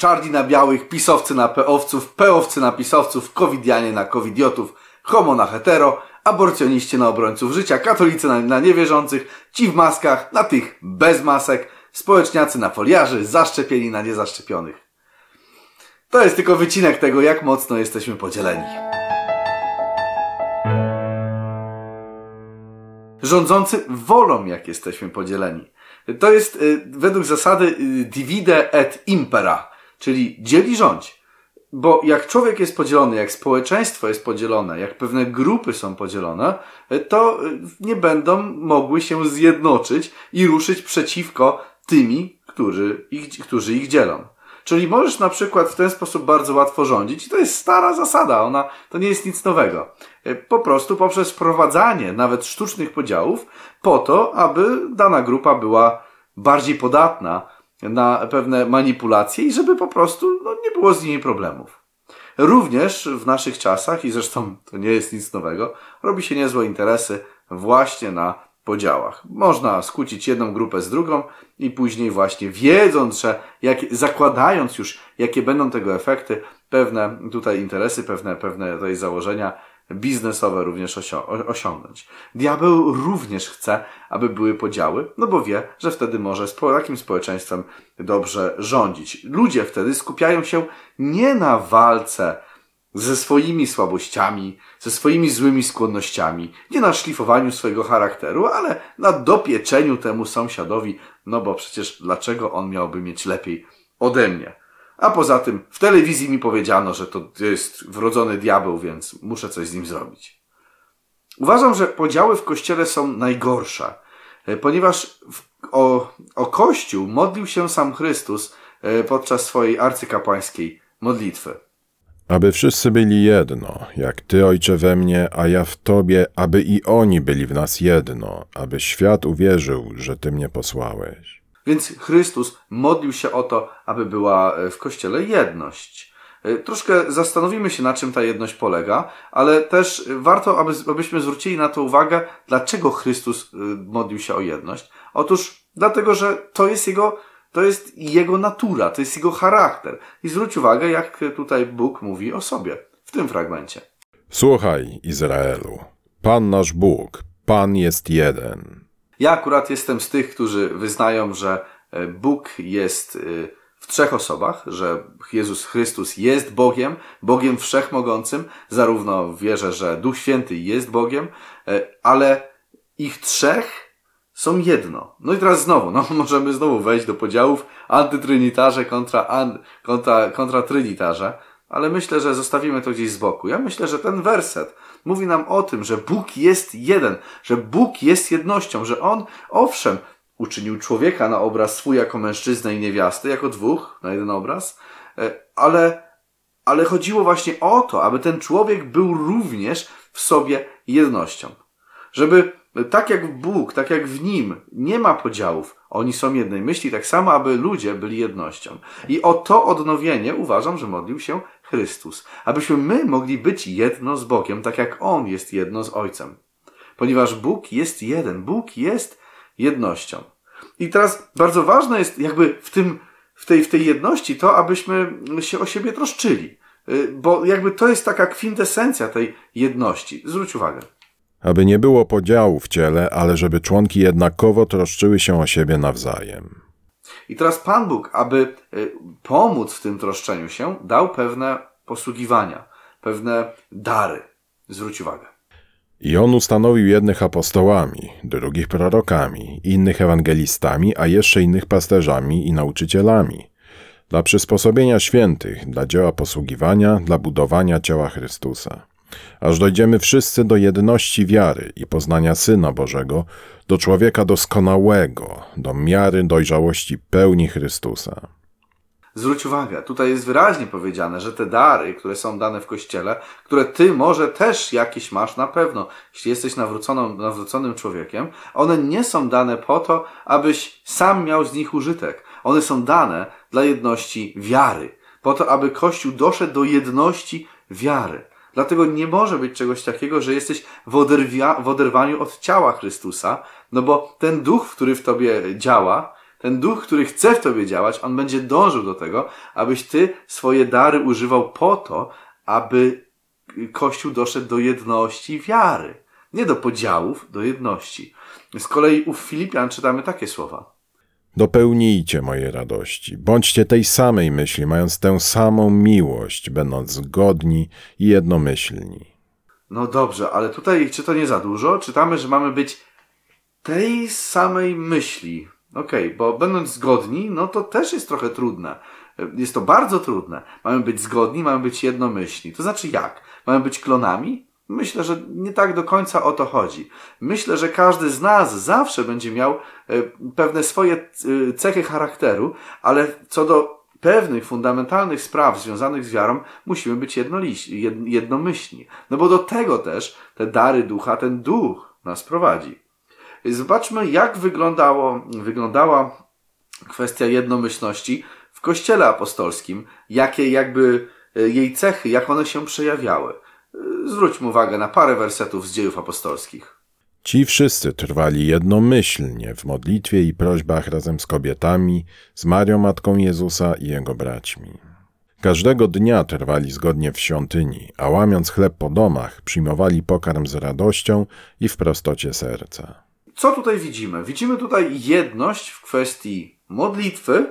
czarni na białych, pisowcy na peowców, peowcy na pisowców, covidianie na covidiotów, homo na hetero, aborcjoniści na obrońców życia, katolicy na, na niewierzących, ci w maskach na tych bez masek, społeczniacy na foliarzy, zaszczepieni na niezaszczepionych. To jest tylko wycinek tego, jak mocno jesteśmy podzieleni. Rządzący wolą, jak jesteśmy podzieleni. To jest y, według zasady y, divide et impera, czyli dzieli rządź. Bo jak człowiek jest podzielony, jak społeczeństwo jest podzielone, jak pewne grupy są podzielone, y, to y, nie będą mogły się zjednoczyć i ruszyć przeciwko tymi, którzy ich, którzy ich dzielą. Czyli możesz na przykład w ten sposób bardzo łatwo rządzić i to jest stara zasada, ona, to nie jest nic nowego. E, po prostu poprzez wprowadzanie nawet sztucznych podziałów po to, aby dana grupa była bardziej podatna na pewne manipulacje i żeby po prostu no, nie było z nimi problemów. Również w naszych czasach, i zresztą to nie jest nic nowego, robi się niezłe interesy właśnie na podziałach. Można skłócić jedną grupę z drugą i później właśnie wiedząc, że jak, zakładając już, jakie będą tego efekty, pewne tutaj interesy, pewne, pewne tutaj założenia biznesowe również osiągnąć. Diabeł również chce, aby były podziały, no bo wie, że wtedy może z takim społeczeństwem dobrze rządzić. Ludzie wtedy skupiają się nie na walce ze swoimi słabościami, ze swoimi złymi skłonnościami, nie na szlifowaniu swojego charakteru, ale na dopieczeniu temu sąsiadowi, no bo przecież dlaczego on miałby mieć lepiej ode mnie? A poza tym w telewizji mi powiedziano, że to jest wrodzony diabeł, więc muszę coś z nim zrobić. Uważam, że podziały w kościele są najgorsze, e, ponieważ o, o kościół modlił się sam Chrystus e, podczas swojej arcykapłańskiej modlitwy aby wszyscy byli jedno, jak Ty, Ojcze, we mnie, a ja w Tobie, aby i oni byli w nas jedno, aby świat uwierzył, że Ty mnie posłałeś. Więc Chrystus modlił się o to, aby była e, w Kościele jedność. E, troszkę zastanowimy się, na czym ta jedność polega, ale też warto, aby, abyśmy zwrócili na to uwagę, dlaczego Chrystus e, modlił się o jedność. Otóż dlatego, że to jest Jego to jest jego natura, to jest jego charakter. I zwróć uwagę, jak tutaj Bóg mówi o sobie w tym fragmencie. Słuchaj, Izraelu, Pan nasz Bóg, Pan jest jeden. Ja akurat jestem z tych, którzy wyznają, że e, Bóg jest e, w trzech osobach, że Jezus Chrystus jest Bogiem, Bogiem wszechmogącym, zarówno wierzę, że Duch Święty jest Bogiem, e, ale ich trzech są jedno. No i teraz znowu, no możemy znowu wejść do podziałów antytrynitarze kontra, an, kontra, kontra trynitarze, ale myślę, że zostawimy to gdzieś z boku. Ja myślę, że ten werset mówi nam o tym, że Bóg jest jeden, że Bóg jest jednością, że On, owszem, uczynił człowieka na obraz swój jako mężczyznę i niewiastę, jako dwóch na jeden obraz, e, ale, ale chodziło właśnie o to, aby ten człowiek był również w sobie jednością. Żeby tak jak Bóg, tak jak w Nim nie ma podziałów, oni są jednej myśli, tak samo, aby ludzie byli jednością. I o to odnowienie uważam, że modlił się Chrystus. Abyśmy my mogli być jedno z Bogiem, tak jak On jest jedno z Ojcem. Ponieważ Bóg jest jeden, Bóg jest jednością. I teraz bardzo ważne jest jakby w tym, w tej, w tej jedności to, abyśmy się o siebie troszczyli. Y, bo jakby to jest taka kwintesencja tej jedności. Zwróć uwagę aby nie było podziału w ciele, ale żeby członki jednakowo troszczyły się o siebie nawzajem. I teraz Pan Bóg, aby y, pomóc w tym troszczeniu się, dał pewne posługiwania, pewne dary. Zwróć uwagę. I on ustanowił jednych apostołami, drugich prorokami, innych ewangelistami, a jeszcze innych pasterzami i nauczycielami, dla przysposobienia świętych, dla dzieła posługiwania, dla budowania ciała Chrystusa aż dojdziemy wszyscy do jedności wiary i poznania Syna Bożego, do człowieka doskonałego, do miary dojrzałości pełni Chrystusa. Zwróć uwagę, tutaj jest wyraźnie powiedziane, że te dary, które są dane w Kościele, które ty może też jakieś masz na pewno, jeśli jesteś nawróconą, nawróconym człowiekiem, one nie są dane po to, abyś sam miał z nich użytek. One są dane dla jedności wiary, po to, aby Kościół doszedł do jedności wiary. Dlatego nie może być czegoś takiego, że jesteś w, oderwia, w oderwaniu od ciała Chrystusa, no bo ten duch, który w tobie działa, Ten duch, który chce w tobie działać, on będzie dążył do tego, abyś ty swoje dary używał po to, aby Kościół doszedł do jedności wiary. Nie do podziałów, do jedności. Z kolei u Filipian czytamy takie słowa. Dopełnijcie moje radości. Bądźcie tej samej myśli, mając tę samą miłość, będąc zgodni i jednomyślni. No dobrze, ale tutaj, czy to nie za dużo? Czytamy, że mamy być tej samej myśli. Okej, okay, bo będąc zgodni, no to też jest trochę trudne. Jest to bardzo trudne. Mamy być zgodni, mamy być jednomyślni. To znaczy jak? Mamy być klonami? Myślę, że nie tak do końca o to chodzi. Myślę, że każdy z nas zawsze będzie miał e, pewne swoje e, cechy charakteru, ale co do pewnych fundamentalnych spraw związanych z wiarą musimy być jednomyślni. No bo do tego też te dary ducha, ten duch nas prowadzi. Zobaczmy, jak wyglądało, wyglądała kwestia jednomyślności w Kościele Apostolskim, jakie jakby e, jej cechy, jak one się przejawiały. Zwróćmy uwagę na parę wersetów z dziejów apostolskich. Ci wszyscy trwali jednomyślnie w modlitwie i prośbach razem z kobietami, z Marią Matką Jezusa i jego braćmi. Każdego dnia trwali zgodnie w świątyni, a łamiąc chleb po domach, przyjmowali pokarm z radością i w prostocie serca. Co tutaj widzimy? Widzimy tutaj jedność w kwestii modlitwy,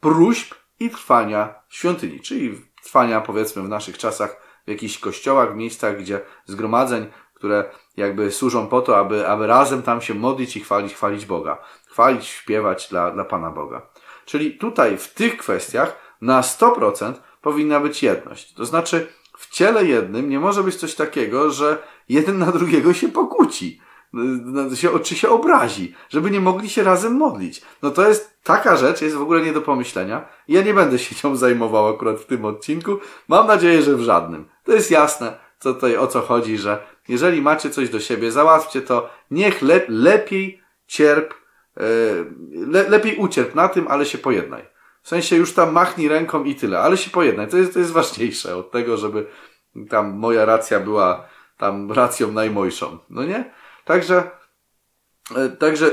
próśb i trwania w świątyni, czyli trwania powiedzmy w naszych czasach w jakichś kościołach, w miejscach, gdzie zgromadzeń, które jakby służą po to, aby, aby razem tam się modlić i chwalić, chwalić Boga. Chwalić, śpiewać dla, dla Pana Boga. Czyli tutaj w tych kwestiach na 100% powinna być jedność. To znaczy w ciele jednym nie może być coś takiego, że jeden na drugiego się pokłóci się, czy się obrazi, żeby nie mogli się razem modlić. No to jest, taka rzecz jest w ogóle nie do pomyślenia. Ja nie będę się nią zajmował akurat w tym odcinku. Mam nadzieję, że w żadnym. To jest jasne, co tutaj, o co chodzi, że jeżeli macie coś do siebie, załatwcie to, niech le, lepiej cierp, yy, le, lepiej ucierp na tym, ale się pojednaj. W sensie już tam machnij ręką i tyle, ale się pojednaj. To jest, to jest ważniejsze od tego, żeby tam moja racja była tam racją najmojszą. No nie? Także, e, także,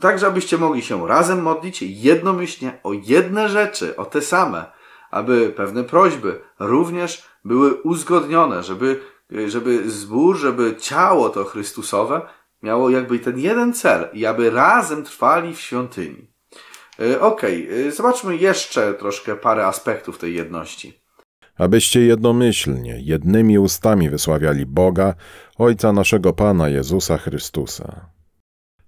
tak, żebyście mogli się razem modlić jednomyślnie o jedne rzeczy, o te same, aby pewne prośby również były uzgodnione, żeby, żeby zbór, żeby ciało to Chrystusowe miało jakby ten jeden cel i aby razem trwali w świątyni. E, okej, okay. E, zobaczmy jeszcze troszkę parę aspektów tej jedności abyście jednomyślnie, jednymi ustami wysławiali Boga, Ojca naszego Pana Jezusa Chrystusa.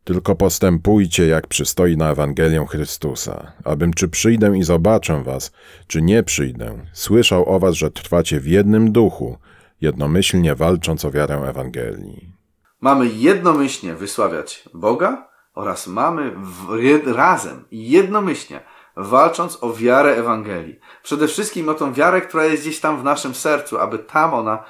Tylko postępujcie, jak przystoi na Ewangelię Chrystusa, abym czy przyjdę i zobaczę was, czy nie przyjdę, słyszał o was, że trwacie w jednym duchu, jednomyślnie walcząc o wiarę Ewangelii. Mamy jednomyślnie wysławiać Boga oraz mamy w, razem, jednomyślnie walcząc o wiarę Ewangelii. Przede wszystkim o tą wiarę, która jest gdzieś tam w naszym sercu, aby tam ona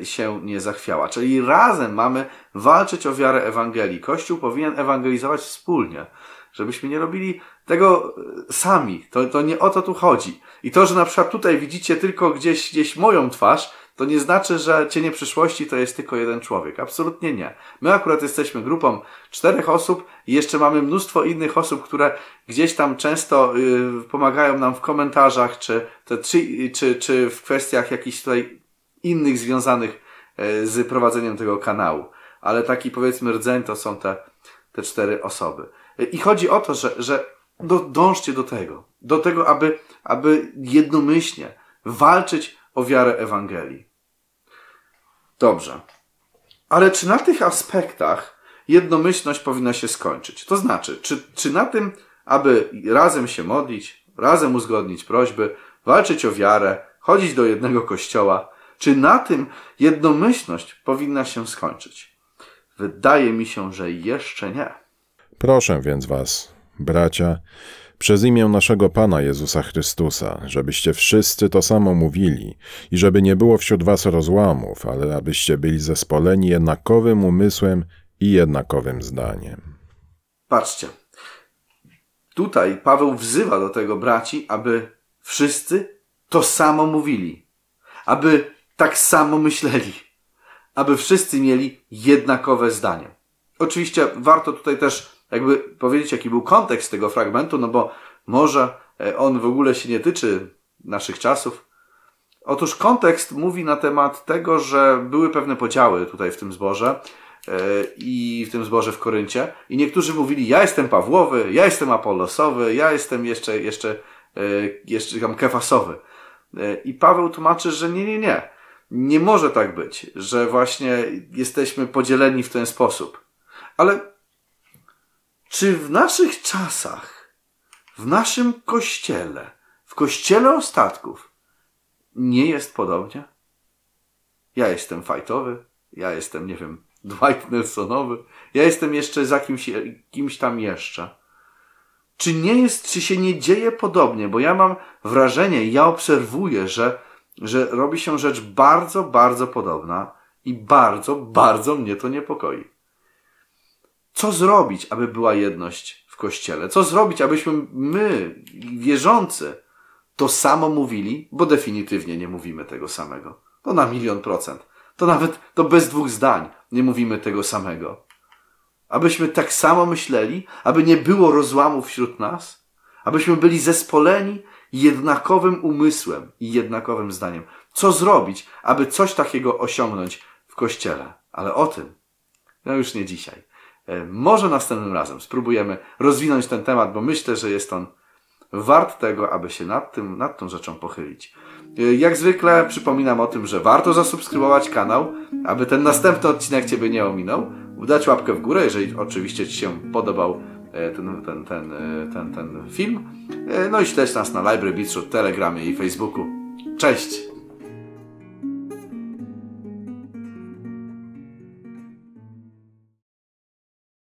e, się nie zachwiała. Czyli razem mamy walczyć o wiarę Ewangelii. Kościół powinien ewangelizować wspólnie, żebyśmy nie robili tego e, sami. To, to nie o to tu chodzi. I to, że na przykład tutaj widzicie tylko gdzieś, gdzieś moją twarz, to nie znaczy, że cienie przyszłości to jest tylko jeden człowiek. Absolutnie nie. My akurat jesteśmy grupą czterech osób i jeszcze mamy mnóstwo innych osób, które gdzieś tam często y, pomagają nam w komentarzach, czy, te, czy, czy, czy w kwestiach jakichś tutaj innych związanych y, z prowadzeniem tego kanału. Ale taki powiedzmy rdzeń to są te, te cztery osoby. I chodzi o to, że, że do, dążcie do tego. Do tego, aby, aby jednomyślnie walczyć o wiarę Ewangelii. Dobrze. Ale czy na tych aspektach jednomyślność powinna się skończyć? To znaczy, czy, czy na tym, aby razem się modlić, razem uzgodnić prośby, walczyć o wiarę, chodzić do jednego kościoła, czy na tym jednomyślność powinna się skończyć? Wydaje mi się, że jeszcze nie. Proszę więc was, bracia, przez imię naszego Pana Jezusa Chrystusa, żebyście wszyscy to samo mówili i żeby nie było wśród was rozłamów, ale abyście byli zespoleni jednakowym umysłem i jednakowym zdaniem. Patrzcie. Tutaj Paweł wzywa do tego braci, aby wszyscy to samo mówili, aby tak samo myśleli, aby wszyscy mieli jednakowe zdanie. Oczywiście warto tutaj też jakby powiedzieć, jaki był kontekst tego fragmentu, no bo może e, on w ogóle się nie tyczy naszych czasów. Otóż kontekst mówi na temat tego, że były pewne podziały tutaj w tym zborze e, i w tym zborze w Koryncie. I niektórzy mówili, ja jestem Pawłowy, ja jestem Apollosowy, ja jestem jeszcze, jeszcze, e, jeszcze tam Kefasowy. I Paweł tłumaczy, że nie, nie, nie. Nie może tak być, że właśnie jesteśmy podzieleni w ten sposób. Ale czy w naszych czasach, w naszym kościele, w kościele ostatków, nie jest podobnie? Ja jestem fajtowy, ja jestem, nie wiem, Dwight Nelsonowy, ja jestem jeszcze za kimś, kimś tam jeszcze. Czy nie jest, czy się nie dzieje podobnie? Bo ja mam wrażenie, ja obserwuję, że, że robi się rzecz bardzo, bardzo podobna i bardzo, bardzo mnie to niepokoi. Co zrobić, aby była jedność w Kościele? Co zrobić, abyśmy my, wierzący, to samo mówili? Bo definitywnie nie mówimy tego samego. To na milion procent. To nawet, to bez dwóch zdań nie mówimy tego samego. Abyśmy tak samo myśleli, aby nie było rozłamów wśród nas, abyśmy byli zespoleni jednakowym umysłem i jednakowym zdaniem. Co zrobić, aby coś takiego osiągnąć w Kościele? Ale o tym, no już nie dzisiaj. E, może następnym razem spróbujemy rozwinąć ten temat, bo myślę, że jest on wart tego, aby się nad tym, nad tą rzeczą pochylić. E, jak zwykle przypominam o tym, że warto zasubskrybować kanał, aby ten następny odcinek Ciebie nie ominął. Dać łapkę w górę, jeżeli oczywiście Ci się podobał e, ten, ten, ten, ten, ten film. No i śledź nas na Library Telegramie i Facebooku. Cześć!